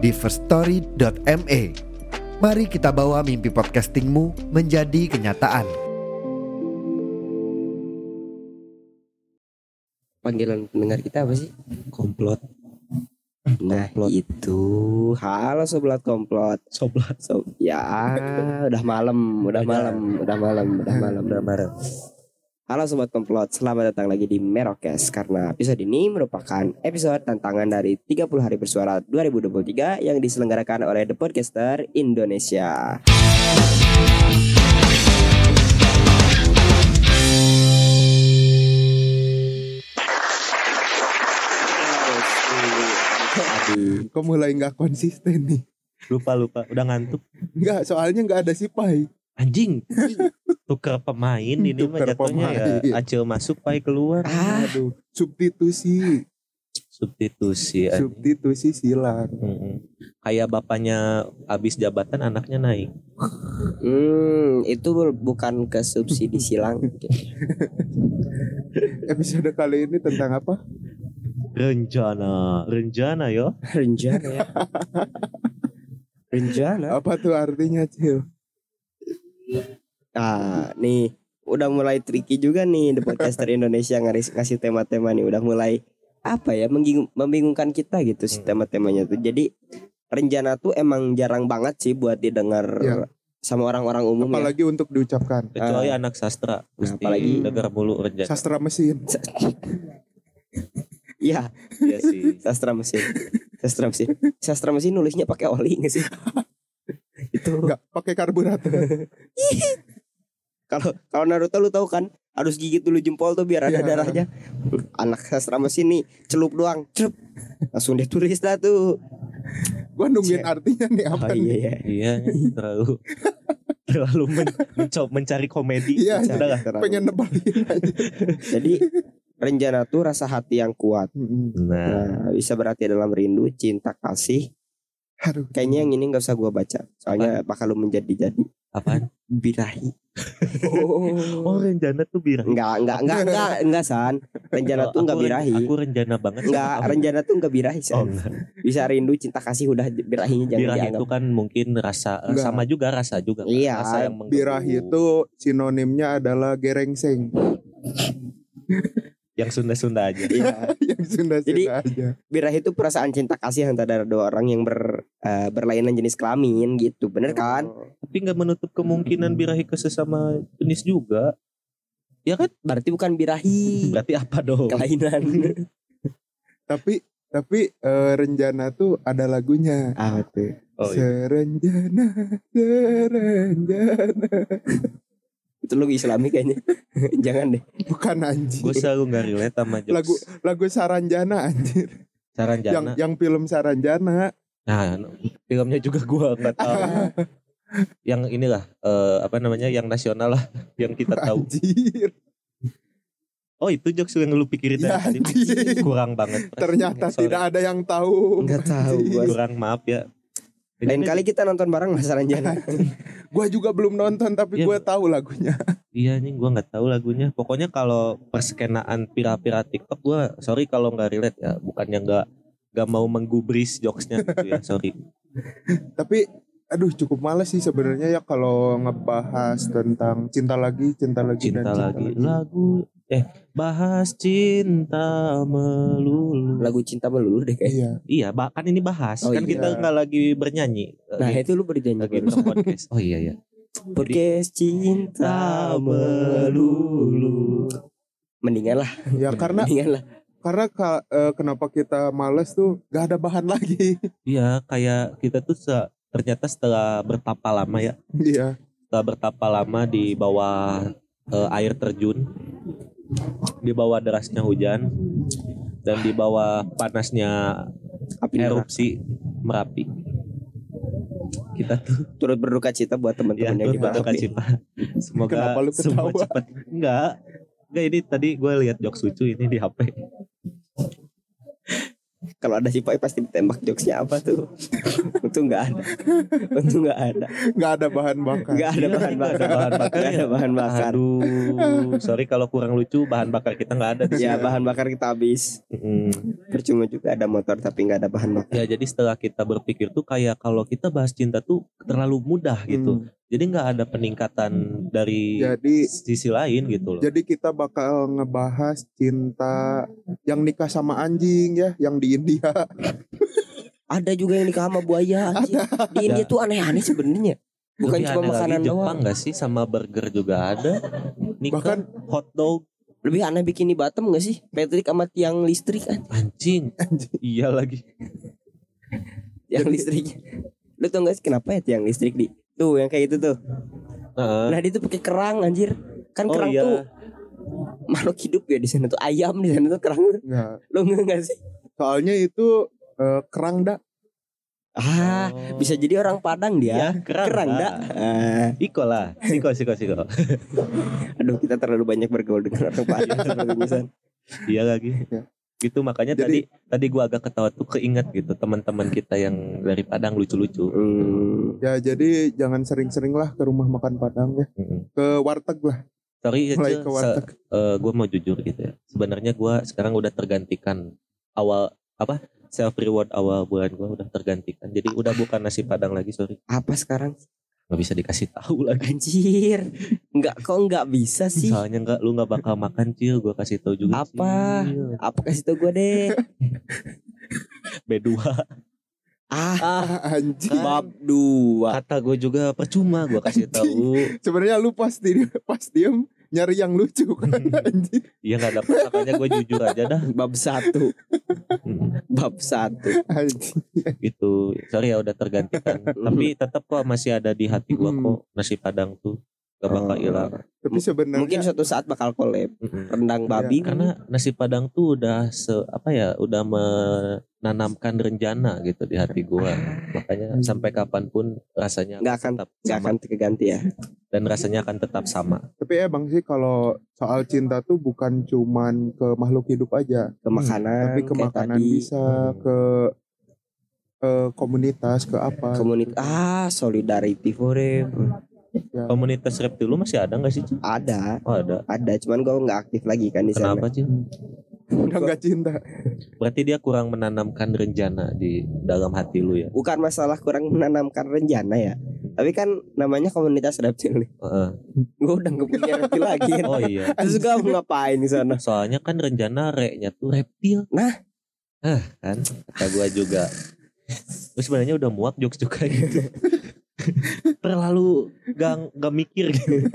di firststory.me. Mari kita bawa mimpi podcastingmu menjadi kenyataan. panggilan pendengar kita apa sih? komplot Nah Komplot. itu Halo sobat komplot soblat so, Ya udah malam Udah malam Udah malam Udah malam udah marah Halo sobat komplot Selamat datang lagi di Merokes Karena episode ini merupakan episode tantangan dari 30 hari bersuara 2023 Yang diselenggarakan oleh The Podcaster Indonesia Aduh. Kok mulai nggak konsisten nih? lupa lupa udah ngantuk Nggak, soalnya nggak ada si Pai. anjing tuker pemain ini mah Tuker jatuhnya ya pemain. acil masuk pai keluar Ah, Aduh, substitusi, substitusi substitusi silang. Mm-mm. kayak bapaknya habis jabatan anaknya naik hmm, itu bukan ke subsidi silang. Episode kali ini tentang apa? rencana rencana yo Rencana ya. Rencana. Apa tuh artinya, Cil? Ah, nih udah mulai tricky juga nih the podcaster Indonesia ngasih ngasih tema-tema nih udah mulai apa ya membingungkan kita gitu sih Hmm. tema-temanya tuh. Jadi rencana tuh emang jarang banget sih buat didengar Ya. sama orang-orang umum ya. Apalagi untuk diucapkan. kecuali anak sastra Nah, apalagi- dengar mulu rencana Sastra mesin. Iya, Iya sih sastra mesin. Sastra mesin. Sastra mesin nulisnya pakai oli nggak sih? Itu Nggak pakai karburator. Kalau kalau Naruto lu tahu kan harus gigit dulu jempol tuh biar ada Iya. darahnya. Anak sastra mesin nih celup doang, celup. Langsung dia tulis dah tuh. Gua nungguin artinya nih apa Oh nih? iya iya. iya terlalu terlalu men- mencoba mencari komedi Iya, udah lah Terlalu. Pengen aja. Jadi rencana tuh rasa hati yang kuat. Nah Nah, bisa berarti dalam rindu, cinta, kasih. Aduh. Kayaknya yang ini nggak usah gua baca. Soalnya bakal lu menjadi-jadi apaan birahi. oh rencana tuh birahi Enggak, enggak, enggak, enggak, enggak, San. Rencana Oh, tuh enggak birahi. Aku rencana banget. Enggak, Oh, rencana tuh enggak birahi, Oh, San. enggak. Bisa rindu, cinta, kasih udah birahinya jangan Birahi dianggap. itu kan mungkin rasa Enggak. sama juga rasa juga. kan. Iya, Rasa yang. Birahi itu sinonimnya adalah gerengseng. yang Sunda-Sunda aja. Iya. Yang Sunda-Sunda Jadi- aja. Birahi itu perasaan cinta kasih antara dua orang yang ber eh, berlainan jenis kelamin gitu. Bener kan? Oh. Tapi nggak menutup kemungkinan birahi ke sesama jenis juga. Ya kan? Berarti bukan birahi, Berarti apa dong? kelainan. Tapi tapi eh, Renjana tuh ada lagunya. ah, tuh. Oh, iya. Serenjana, serenjana. Itu lu islami kayaknya. Jangan deh. Bukan anjing. Gue selalu nggak relate sama jokes. Lagu lagu Saranjana anjir. Saran Yang yang film Saranjana. Nah, filmnya juga gue nggak tahu. yang inilah eh, apa namanya yang nasional lah yang kita tahu. Anjir. Oh itu jokes yang lu pikirin Ya, tadi. Kurang banget. Ternyata Sorry. tidak ada yang tahu. Enggak tahu gua. Kurang maaf ya. Lain Ini- kali kita nonton bareng Mas Ranjana. Gua juga belum nonton tapi Iya. gua tahu lagunya. Iya nih gue nggak tahu lagunya. Pokoknya kalau perskenaan pira-pira TikTok gue sorry kalau nggak relate ya. Bukannya nggak nggak mau menggubris jokesnya gitu ya. Sorry. Tapi aduh cukup males sih sebenarnya ya kalau ngebahas tentang cinta lagi, cinta lagi Cinta dan lagi lagu eh bahas cinta melulu. Lagu cinta melulu deh kayak. Iya. Iya, bahkan ini bahas Oh, kan iya. kita nggak lagi bernyanyi. Nah, lagi, itu lu bernyanyi lagi podcast. Oh iya ya. Podcast cinta melulu. Mendingan lah, Ya karena mendingan lah. Karena ka- eh, kenapa kita males tuh gak ada bahan lagi. Iya, kayak kita tuh se- ternyata setelah bertapa lama ya, Iya. setelah bertapa lama di bawah eh, air terjun, di bawah derasnya hujan, dan di bawah panasnya Api erupsi merapi. kita tuh turut berduka cita buat ya teman-teman yang turut kita berduka cita. Semoga Kenapa lu semua cepat. Enggak. Enggak ini tadi gue lihat jokes lucu ini di HP. Kalau ada si Pai pasti ditembak jokesnya apa tuh? Untung nggak ada. Untung nggak ada. nggak ada bahan bakar Nggak ada Iya, bahan bakar. ada bahan bakar Nggak ada bahan bakar. Aduh, sorry kalau kurang lucu bahan bakar kita nggak ada Ya sini. bahan bakar kita habis. Mm. Percuma juga ada motor tapi nggak ada bahan bakar. Ya jadi setelah kita berpikir tuh kayak kalau kita bahas cinta tuh terlalu mudah gitu. Hmm. Jadi nggak ada peningkatan dari jadi sisi lain gitu loh. jadi kita bakal ngebahas cinta yang nikah sama anjing ya yang di India Ada juga yang nikah sama buaya. anjing. Di India tuh aneh-aneh sebenarnya. Bukan Lebih cuma aneh makanan lagi Jepang doang. nggak sih sama burger juga ada. Nikah Bahkan- hot dog Lebih aneh bikin di Batam gak sih? Patrick sama tiang listrik kan? anjing. Iya lagi. Tiang listriknya. Lu tau gak sih kenapa ya tiang listrik di? Tuh yang kayak gitu tuh. Heeh. Nah dia tuh pakai kerang anjir. Kan Oh, kerang iya. tuh makhluk hidup ya di sana tuh ayam di sana tuh kerang. nggak Lo nggak nggak sih? soalnya itu eh, kerang dak Ah, Oh. bisa jadi orang Padang dia. Iya, kerang, kerang Dak. Ah, Iko lah, siko siko siko. aduh kita terlalu banyak bergaul dengan orang Padang. Iya lagi. Ya. Gitu makanya Jadi- tadi tadi gua agak ketawa tuh keinget gitu teman-teman kita yang dari Padang lucu-lucu. Hmm. ya jadi jangan sering-sering lah ke rumah makan Padang ya Mm-mm. ke warteg lah Sorry ya, mulai Cil, ke se- warteg gue mau jujur gitu ya. Sebenarnya gua sekarang udah tergantikan awal apa self reward awal bulan gua udah tergantikan. Jadi udah bukan nasi padang lagi sorry. Apa sekarang? Nggak bisa dikasih tahu lagi. Anjir. Enggak kok enggak bisa sih. Soalnya nggak lu nggak bakal makan cil. Gua kasih tahu juga. Apa? Cil. Apa kasih tau gue deh. B2 Ah, ah anjing bab dua. kata gue juga percuma gua kasih tahu. sebenarnya lu pas di pas diem nyari yang lucu kan anjing Iya nggak dapat makanya gue jujur aja dah. Bab satu. Hmm. Bab satu. anjing Gitu. Sorry ya udah tergantikan. Tapi tetap kok masih ada di hati gua Hmm. kok nasi padang tuh gak bakal Oh. hilang. tapi sebenarnya Mungkin suatu saat bakal collab. Mm-mm. Rendang babi. Karena nasi padang tuh udah se apa ya udah menanamkan rencana gitu di hati gua. Makanya Hmm. sampai kapan pun rasanya Nggak akan- tetap nggak sama akan terganti ya. dan rasanya akan tetap sama. tapi emang sih kalau soal cinta tuh bukan cuman ke makhluk hidup aja Ke makanan. tapi ke kayak makanan tadi. bisa ke eh, komunitas ke apa Komunitas. Ah, solidarity forever. Ya. Komunitas reptil lu masih ada nggak sih? Ci? Ada, Oh ada. ada. Cuman gue nggak aktif lagi kan di sana. Kenapa sih? udah nggak cinta Berarti dia kurang menanamkan rencana di dalam hati lu ya. Bukan masalah kurang menanamkan rencana ya. Tapi kan namanya komunitas reptil nih. Heeh. Gue udah nggak punya reptil lagi kan. Oh iya. Terus gue mau ngapain di sana? Soalnya kan rencana re-nya tuh reptil. Nah. Ah, kan kata gua juga. Terus sebenarnya udah muak jokes juga gitu. Terlalu gak, gak mikir gitu.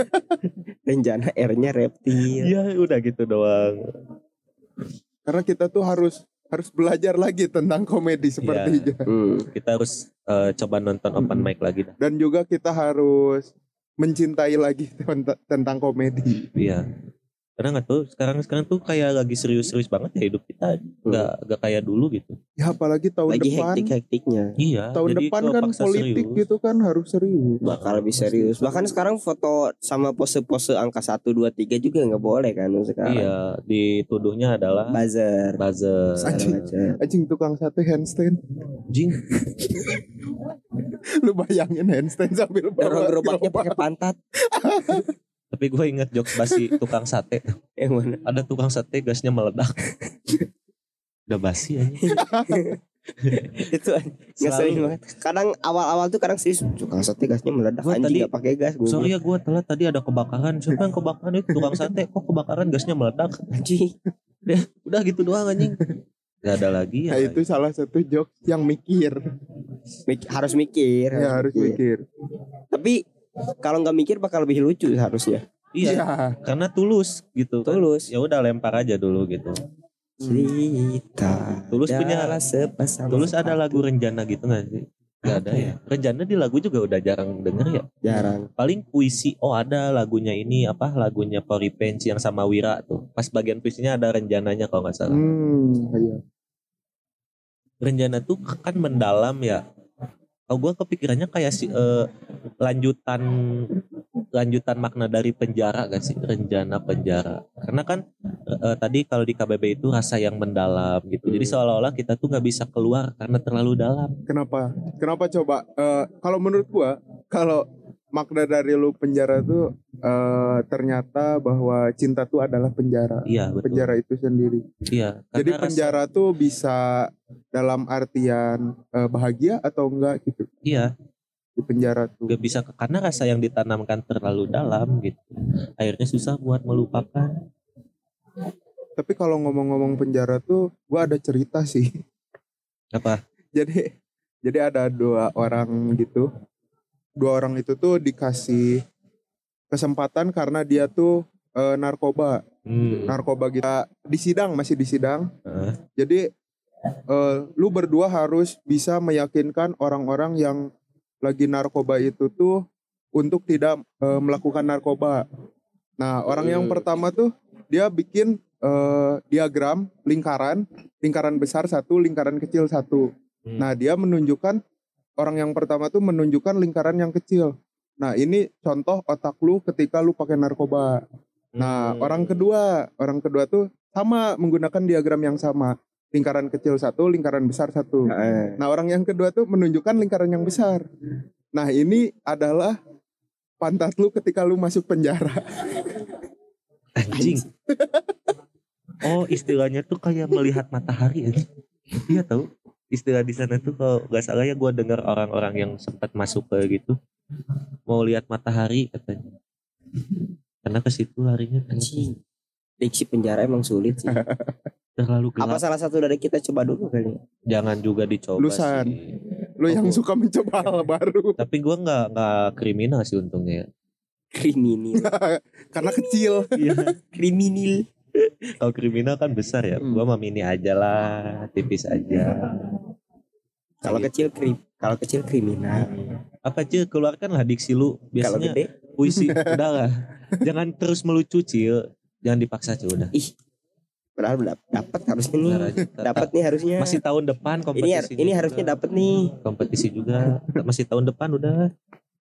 Rencana R-nya reptil. Ya udah gitu doang. karena kita tuh harus harus belajar lagi tentang komedi sepertinya Hmm. Kita harus eh, coba nonton open mic lagi dah. dan juga kita harus mencintai lagi tent- tentang komedi Iya. Karena nggak tuh sekarang sekarang tuh kayak lagi serius-serius banget ya hidup kita. Nggak nggak kayak dulu gitu. ya apalagi tahun Lagi depan hektik-hektiknya. Iya. tahun jadi depan kan politik serius. gitu kan harus serius Bakal lebih serius. Bahkan sekarang foto sama pose-pose angka 1, 2, 3 juga nggak boleh kan sekarang. Iya. Dituduhnya adalah Buzzer. buzzer. Anjing. Anjing tukang sate handstand Jing. lu bayangin handstand sambil bawa gerobaknya gerobak. pakai pantat. Tapi gue inget jokes basi tukang sate. Yang mana? Ada tukang sate gasnya meledak. Udah basi aja. itu ngeselin banget. Kadang awal-awal tuh kadang serius tukang sate gasnya meledak Gua anjing tadi- nggak pakai gas gua Sorry ya gue telat tadi ada kebakaran. Siapa yang kebakaran itu tukang sate? Kok kebakaran gasnya meledak? anjing Udah gitu doang anjing. Gak ada lagi Nah, ya. itu salah satu jokes yang mikir Mik- harus mikir ya harus mikir tapi kalau nggak mikir bakal lebih lucu seharusnya Iya. Iya. Karena tulus gitu. kan. tulus Ya udah lempar aja dulu gitu. cerita Tulus punya- sepasang Tulus ada lagu Renjana gitu gak sih? Gak ada ya. Renjana di lagu juga udah jarang denger ya. jarang Paling puisi. Oh ada lagunya ini apa? Lagunya Pori Pensi yang sama Wira tuh. Pas bagian puisinya ada Renjananya kalau nggak salah. hmm iya Renjana tuh kan mendalam ya. Kalau gue kepikirannya kayak si eh, lanjutan lanjutan makna dari penjara gak sih? Rencana penjara. Karena kan eh, tadi kalau di KBB itu rasa yang mendalam gitu. Jadi seolah-olah kita tuh nggak bisa keluar karena terlalu dalam. Kenapa? Kenapa coba? Eh, kalau menurut gua, kalau makna dari lu penjara tuh eh, ternyata bahwa cinta tuh adalah penjara. iya betul Penjara itu sendiri. iya Jadi karena rasa- penjara tuh bisa dalam artian eh, bahagia atau enggak gitu. iya Di penjara tuh. nggak bisa karena rasa yang ditanamkan terlalu dalam gitu akhirnya susah buat melupakan Tapi kalau ngomong-ngomong penjara tuh gua ada cerita sih. apa jadi jadi ada dua orang gitu. Dua orang itu tuh dikasih kesempatan karena dia tuh eh, narkoba. hmm. narkoba kita di sidang masih di sidang eh, jadi eh, lu berdua harus bisa meyakinkan orang-orang yang lagi narkoba itu tuh untuk tidak eh, melakukan narkoba nah orang yang Hmm. pertama tuh dia bikin eh, diagram lingkaran lingkaran besar satu lingkaran kecil satu hmm. nah dia menunjukkan orang yang pertama tuh menunjukkan lingkaran yang kecil nah ini contoh otak lu ketika lu pakai narkoba Nah, Hmm. orang kedua, orang kedua tuh sama menggunakan diagram yang sama. Lingkaran kecil satu, lingkaran besar satu. Nah, orang yang kedua tuh menunjukkan lingkaran yang besar. Nah, ini adalah pantat lu ketika lu masuk penjara. anjing oh istilahnya tuh kayak melihat matahari ya iya tahu istilah di sana tuh kalau nggak salah ya gue dengar orang-orang yang sempat masuk ke gitu mau lihat matahari katanya karena ke situ larinya ternyata Anjing. Diksi penjara emang sulit sih. terlalu Apa gelap salah satu dari kita coba dulu kali ya? jangan juga dicoba Lusan. sih Lu yang Oh. suka mencoba hal baru tapi gue nggak nggak kriminal sih untungnya ya. Kriminal. karena kecil. iya Kriminal. kalau kriminal kan besar ya Hmm. gue mah mini aja lah tipis aja Kalau kecil krim, kalau kecil kriminal. apa aja keluarkanlah diksi lu. Biasanya gede, puisi. Udah lah. Jangan terus melucu cil. Jangan dipaksa cil. Udah. Padahal dap- dapat harusnya nih. Dapat nih harusnya. masih tahun depan ini kompetisi har- ini harusnya dapat nih. kompetisi juga. Masih tahun depan udah.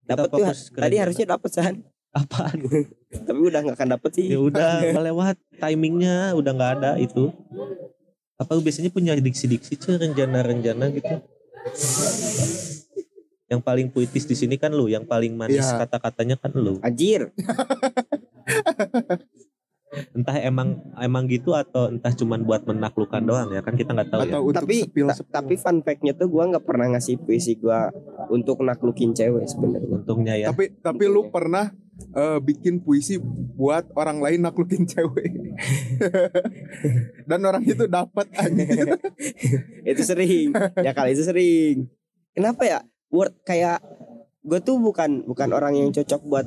Dapat tuh tadi harusnya dapat san. apaan? Tapi udah nggak akan dapat sih. ya udah melewat timingnya. Udah nggak ada itu. Apa lu biasanya punya diksi-diksi cil? Rencana-rencana gitu yang paling puitis di sini kan lu yang paling manis Iya. kata-katanya kan lu Anjir. entah emang emang gitu atau entah cuman buat menaklukkan doang ya kan kita nggak tahu ya Atau untuk tapi sepil ta- tapi fun fact-nya tuh gua nggak pernah ngasih puisi gua untuk naklukin cewek sebenarnya. untungnya ya Tapi tapi lu pernah eh, bikin puisi buat orang lain naklukin cewek. Dan orang itu dapat anjir. itu sering. ya kali itu sering. Kenapa ya? Word kayak gue tuh bukan bukan orang yang cocok buat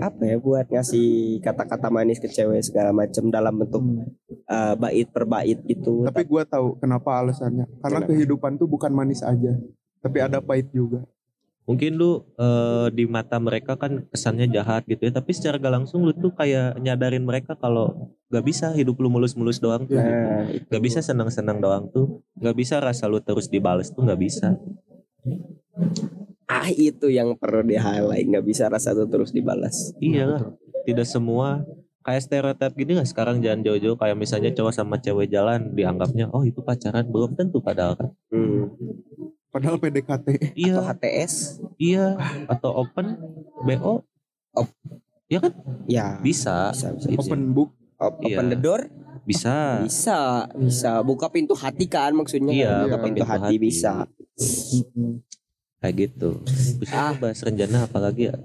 apa ya buat ngasih kata-kata manis ke cewek segala macam dalam bentuk eh, bait per bait gitu. Tapi gua tahu kenapa alasannya. Karena Kenapa? kehidupan tuh bukan manis aja, tapi ada pahit juga. mungkin lu eh, di mata mereka kan kesannya jahat gitu ya tapi secara gak langsung lu tuh kayak nyadarin mereka kalau gak bisa hidup lu mulus-mulus doang tuh gitu. Nah, itu. gak bisa senang-senang doang tuh gak bisa rasa lu terus dibales tuh gak bisa ah itu yang perlu di highlight nggak bisa rasa tuh terus dibalas. iya lah tidak semua kayak stereotip gini lah sekarang jangan jauh-jauh kayak misalnya cowok sama cewek jalan dianggapnya oh itu pacaran belum tentu padahal kan Hmm. Padahal PDKT. Atau iya HTS iya atau open bo Op- ya kan ya bisa bisa bisa. Iya. Open book. Op- Iya. Open the door bisa bisa bisa buka pintu hati kan maksudnya Iya, kan? buka buka pintu pintu hati, hati. bisa kayak gitu Terus Ah. bahas rencana apalagi ya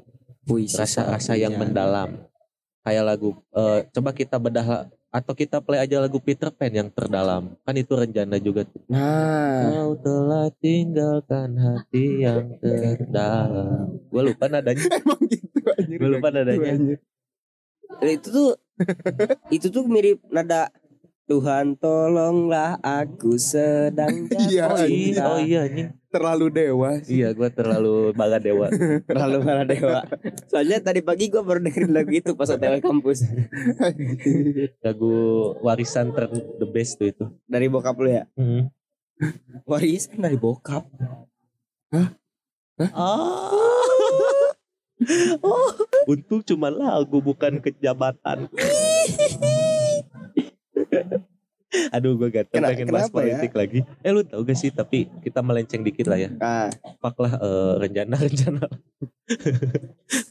puisi rasa-rasa yang mendalam kayak lagu eh, coba kita bedah atau kita play aja lagu Peter Pan yang terdalam kan itu rencana juga tuh. nah Kau telah tinggalkan hati yang terdalam. Gue lupa nadanya. Emang gitu anjir. Gue lupa nadanya. itu tuh itu tuh mirip nada Tuhan tolonglah aku sedang jatuh Iya, Oh iya, cinta." oh iya anjing. Terlalu dewa sih. Iya, gue terlalu bala dewa. terlalu malah dewa soalnya tadi pagi gue baru dengerin lagu itu pas OTW kampus Lagu warisan ter the best tuh itu. dari bokap lu ya Hmm. warisan dari bokap Ah. Oh, untung cuma lagu bukan kejabatan. Aduh gue gak Kena- pengen bahas ya? politik lagi. Eh lu tau gak sih tapi kita melenceng dikit lah ya. Ah, Paklah eh, rencana-rencana.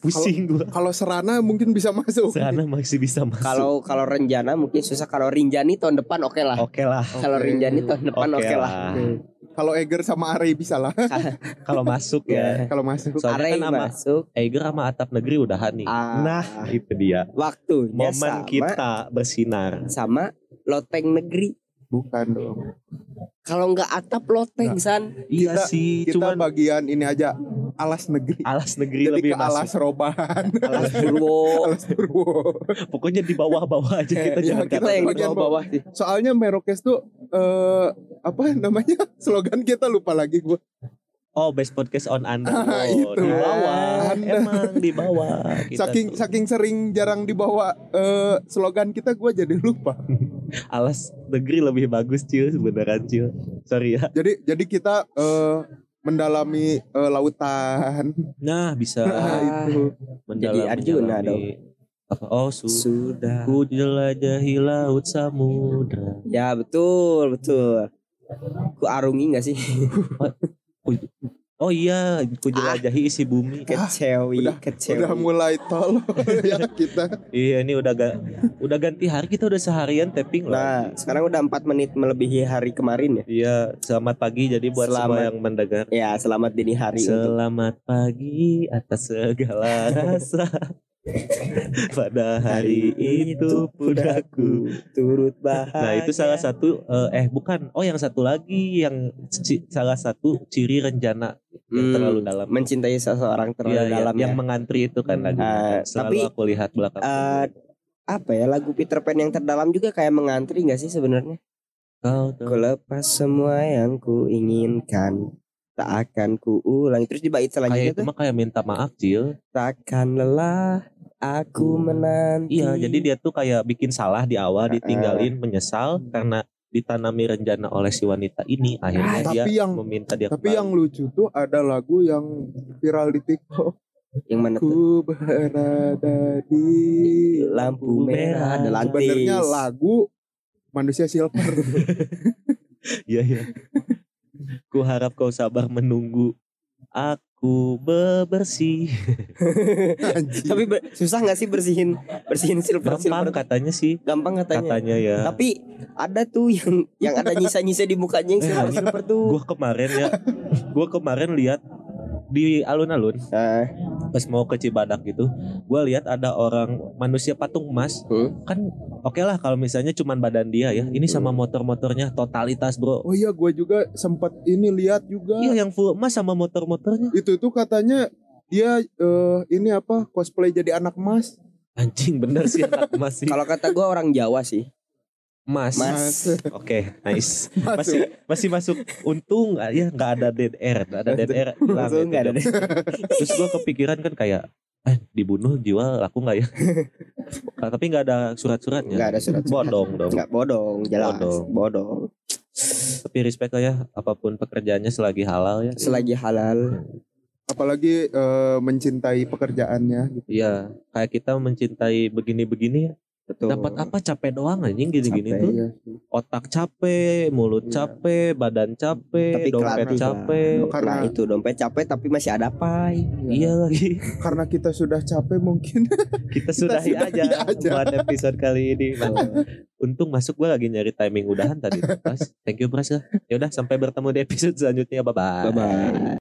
Pusing gue. Kalau Serana mungkin bisa masuk. Sana masih bisa masuk. kalau kalau Renjana mungkin susah kalau Rinjani tahun depan oke lah. Oke lah. Kalau Oke. Rinjani tahun depan Oke oke lah. lah. Oke. Kalau Eger sama Are bisa lah Kalau masuk ya. kalau masuk. Soalnya Arey kan sama masuk. Eiger sama Atap Negeri udahan nih. Ah. Nah, itu dia. Waktunya Momen sama, kita bersinar. sama loteng negeri. Bukan dong. Kalau nggak atap loteng san. Iya Kita- sih, Kita cuman bagian ini aja alas negeri. alas negeri Jadi lebih ke alas roban, Alas Purwo. alas Purwo. Pokoknya di bawah-bawah aja kita Iya, jangan kita Kita yang di bagian bawah-bawah sih. Soalnya Merokes tuh eh apa namanya slogan kita lupa lagi gua. Oh, best podcast on Anda. Ah, Oh, itu. di bawah. Anda. Emang di bawah. Kita saking tuh. saking sering jarang dibawa eh, slogan kita gua jadi lupa. alas negeri lebih bagus Cil beneran Cil. Sorry ya. Jadi jadi kita eh, mendalami eh, lautan. Nah, bisa Nah, itu. mendalam Arjuna menjalani- apa? Oh, su Sudah. ku jelajahi laut samudra. Ya betul betul. Ku arungi nggak sih? Oh iya, ku jelajahi isi bumi. Kecewi, udah- kecewi. Udah mulai tol ya kita. Iya, ini udah ga, udah ganti hari kita udah seharian tapping lah. Nah, sekarang udah 4 menit melebihi hari kemarin ya. Iya, selamat pagi jadi buat semua Selamat. yang mendengar. Ya, selamat dini hari untuk Selamat pagi atas segala rasa. Pada hari itu pudaku. turut bahagia. Nah itu salah satu eh, eh bukan oh yang satu lagi yang salah satu ciri rencana yang Hmm, terlalu dalam. mencintai seseorang terlalu Iya, iya, dalam yang ya. mengantri itu kan lagi. Ah, Selalu tapi, aku lihat belakang. Eh, apa ya lagu Peter Pan yang terdalam juga kayak mengantri nggak sih sebenarnya? Kau tahu. Lepas semua yang ku inginkan tak akan ku ulang terus di bait Kayak selanjutnya itu tuh mah kayak minta maaf Cil. takkan lelah aku menanti Iya, jadi dia tuh kayak bikin salah di awal, Ah. ditinggalin, menyesal karena ditanami rencana oleh si wanita ini. Akhirnya Ah, dia tapi yang- meminta dia Tapi kembali. yang lucu tuh ada lagu yang viral di TikTok. yang mana tuh Ku berada di lampu merah ada lantis sebenarnya lagu manusia silver. Iya iya. Ku harap kau sabar menunggu. Aku bebersih. Anjing. tapi ber- susah nggak sih bersihin bersihin silver Gampang silver katanya sih. gampang katanya Katanya ya. tapi ada tuh yang yang ada nyisa-nyisa di mukanya yang silver silver tuh Gua kemarin ya. Gua kemarin lihat di alun-alun Ah, pas mau ke Cibadak gitu, gua lihat ada orang manusia patung emas. Hmm. Kan oke lah kalau misalnya cuman badan dia ya. Ini sama motor-motornya totalitas, Bro. Oh iya, gue juga sempat ini lihat juga. Iya yang full emas sama motor-motornya. Itu tuh katanya dia eh, ini apa cosplay jadi anak emas. Anjing bener sih anak emas sih. kalau kata gua orang Jawa sih Emas. Mas. Oke, nice. Masuk. Masih masih masuk. Untung ya nggak ada dead air, nggak ada dead air. hilang Langsung itu nggak ada dong. Terus gua kepikiran kan kayak eh dibunuh jiwa laku nggak ya? Ah, Tapi nggak ada surat-suratnya. nggak ada surat Bodong dong. nggak bodong jelas Bodong. bodong Tapi respect lah ya apa pun pekerjaannya selagi halal ya. selagi halal Apalagi eh, mencintai pekerjaannya gitu. Iya, kayak kita mencintai begini-begini ya. Betul Dapat apa capek doang anjing gini-gini Capek. tuh. Iya. Otak capek, mulut Iya. capek, badan capek, tapi dompet kelar juga. capek. Karena- nah itu dompet capek tapi masih ada pai Iya lagi. Karena kita sudah capek mungkin. Kita sudahi sudahi aja, aja. buat episode kali ini. Nah, untung masuk gue lagi nyari timing udahan tadi. Pras, thank you Pras ya. Ya udah sampai bertemu di episode selanjutnya. Bye bye. bye bye